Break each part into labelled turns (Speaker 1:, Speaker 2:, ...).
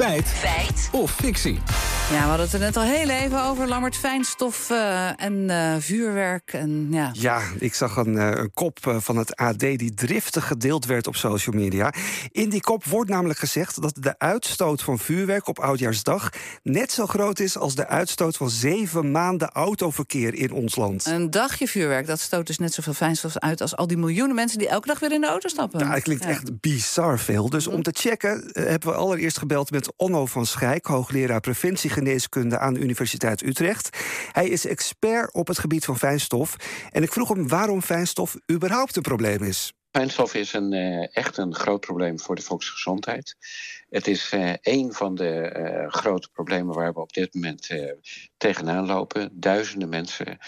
Speaker 1: Feit.
Speaker 2: Feit.
Speaker 1: Of fictie.
Speaker 3: Ja, we hadden het er net al heel even over. Lammert, fijnstof uh, en uh, vuurwerk. En, ja.
Speaker 4: ja, ik zag een, uh, een kop van het AD die driftig gedeeld werd op social media. In die kop wordt namelijk gezegd dat de uitstoot van vuurwerk op Oudjaarsdag net zo groot is als de uitstoot van zeven maanden autoverkeer in ons land.
Speaker 3: Een dagje vuurwerk, dat stoot dus net zoveel fijnstof uit als al die miljoenen mensen die elke dag weer in de auto stappen.
Speaker 4: Ja, het klinkt echt bizar veel. Dus om te checken hebben we allereerst gebeld met Onno van Schijk, hoogleraar preventie geneeskunde aan de Universiteit Utrecht. Hij is expert op het gebied van fijnstof. En ik vroeg hem waarom fijnstof überhaupt een probleem is.
Speaker 5: Fijnstof is een, uh, echt een groot probleem voor de volksgezondheid. Het is uh, een van de uh, grote problemen waar we op dit moment tegenaan lopen. Duizenden mensen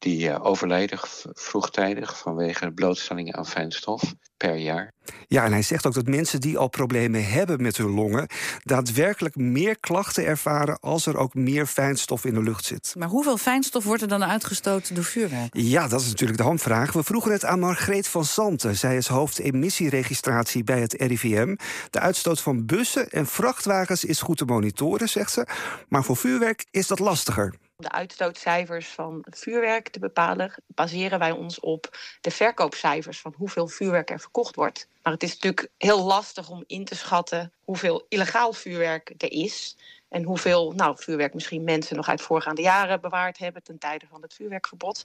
Speaker 5: die overlijden vroegtijdig vanwege blootstelling aan fijnstof per jaar.
Speaker 4: Ja, en hij zegt ook dat mensen die al problemen hebben met hun longen daadwerkelijk meer klachten ervaren als er ook meer fijnstof in de lucht zit.
Speaker 3: Maar hoeveel fijnstof wordt er dan uitgestoten door vuurwerk?
Speaker 4: Ja, dat is natuurlijk de hamvraag. We vroegen het aan Margreet van Santen. Zij is hoofd emissieregistratie bij het RIVM. De uitstoot van bussen en vrachtwagens is goed te monitoren, zegt ze. Maar voor vuurwerk is dat lastiger.
Speaker 6: De uitstootcijfers van vuurwerk te bepalen, baseren wij ons op de verkoopcijfers van hoeveel vuurwerk er verkocht wordt. Maar het is natuurlijk heel lastig om in te schatten hoeveel illegaal vuurwerk er is. En hoeveel nou, vuurwerk misschien mensen nog uit voorgaande jaren bewaard hebben ten tijde van het vuurwerkverbod.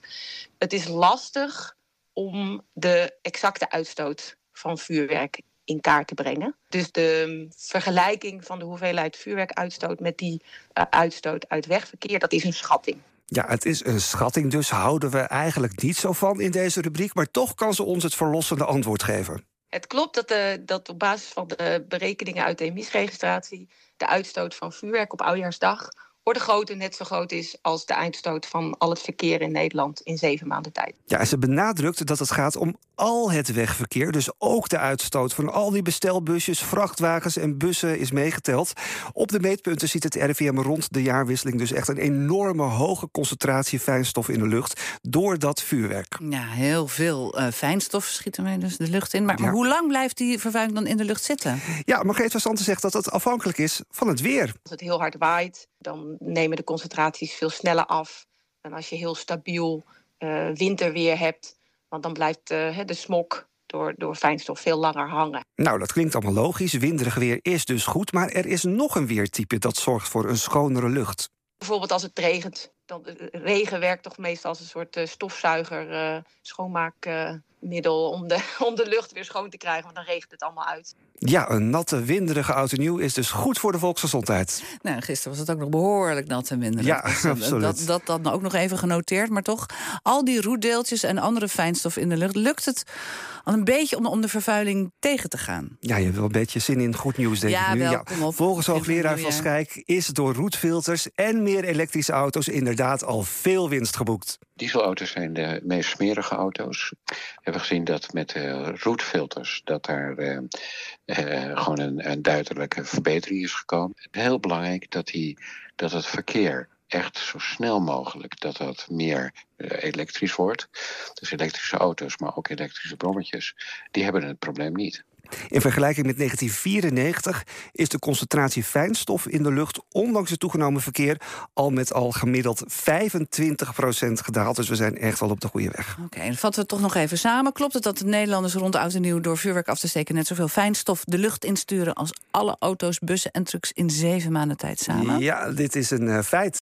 Speaker 6: Het is lastig om de exacte uitstoot van vuurwerk in kaart te brengen. Dus de vergelijking van de hoeveelheid vuurwerkuitstoot met die uh, uitstoot uit wegverkeer, dat is een schatting.
Speaker 4: Ja, het is een schatting, dus houden we eigenlijk niet zo van in deze rubriek. Maar toch kan ze ons het verlossende antwoord geven.
Speaker 6: Het klopt dat, de, dat op basis van de berekeningen uit de emissieregistratie de uitstoot van vuurwerk op oudjaarsdag orde grootte net zo groot is als de eindstoot van al het verkeer in Nederland in zeven maanden tijd.
Speaker 4: Ja, ze benadrukte dat het gaat om al het wegverkeer, dus ook de uitstoot van al die bestelbusjes, vrachtwagens en bussen is meegeteld. Op de meetpunten ziet het RIVM rond de jaarwisseling dus echt een enorme hoge concentratie fijnstof in de lucht door dat vuurwerk.
Speaker 3: Ja, heel veel uh, fijnstof schiet ermee dus de lucht in. Maar, ja. maar, hoe lang blijft die vervuiling dan in de lucht zitten?
Speaker 4: Ja, Margreet van Santen zegt dat het afhankelijk is van het weer.
Speaker 6: Als het heel hard waait, dan nemen de concentraties veel sneller af. En als je heel stabiel uh, winterweer hebt, want dan blijft uh, de smok door, door fijnstof veel langer hangen.
Speaker 4: Nou, dat klinkt allemaal logisch. Winderig weer is dus goed. Maar er is nog een weertype dat zorgt voor een schonere lucht.
Speaker 6: Bijvoorbeeld als het regent. Dan, regen werkt toch meestal als een soort uh, stofzuiger, uh, schoonmaakmiddel om, de, om de lucht weer schoon te krijgen. Want dan regent het allemaal uit.
Speaker 4: Ja, een natte, winderige oud en nieuw is dus goed voor de volksgezondheid.
Speaker 3: Nou, gisteren was het ook nog behoorlijk nat en winderig.
Speaker 4: Ja,
Speaker 3: dus,
Speaker 4: absoluut.
Speaker 3: Dat, dat, nou ook nog even genoteerd. Maar toch, al die roetdeeltjes en andere fijnstof in de lucht... lukt het al een beetje om, om de vervuiling tegen te gaan.
Speaker 4: Ja, je hebt wel een beetje zin in goed nieuws, denk
Speaker 3: ja,
Speaker 4: ik nu.
Speaker 3: Wel,
Speaker 4: ja,
Speaker 3: kom op.
Speaker 4: Volgens hoogleraar Van Schijk is door roetfilters... en meer elektrische auto's inderdaad al veel winst geboekt.
Speaker 5: Dieselauto's zijn de meest smerige auto's. We hebben gezien dat met de roetfilters... dat daar uh, uh, gewoon een, een, duidelijke verbetering is gekomen. Heel belangrijk dat, die, dat het verkeer echt zo snel mogelijk dat dat meer uh, elektrisch wordt. Dus elektrische auto's, maar ook elektrische brommetjes, die hebben het probleem niet.
Speaker 4: In vergelijking met 1994 is de concentratie fijnstof in de lucht, ondanks het toegenomen verkeer, al met al gemiddeld 25% gedaald. Dus we zijn echt wel op de goede weg.
Speaker 3: Oké, okay, dan vatten we het toch nog even samen. Klopt het dat de Nederlanders rond oud en nieuw door vuurwerk af te steken net zoveel fijnstof de lucht insturen als alle auto's, bussen en trucks in zeven maanden tijd samen?
Speaker 4: Ja, dit is een uh, feit.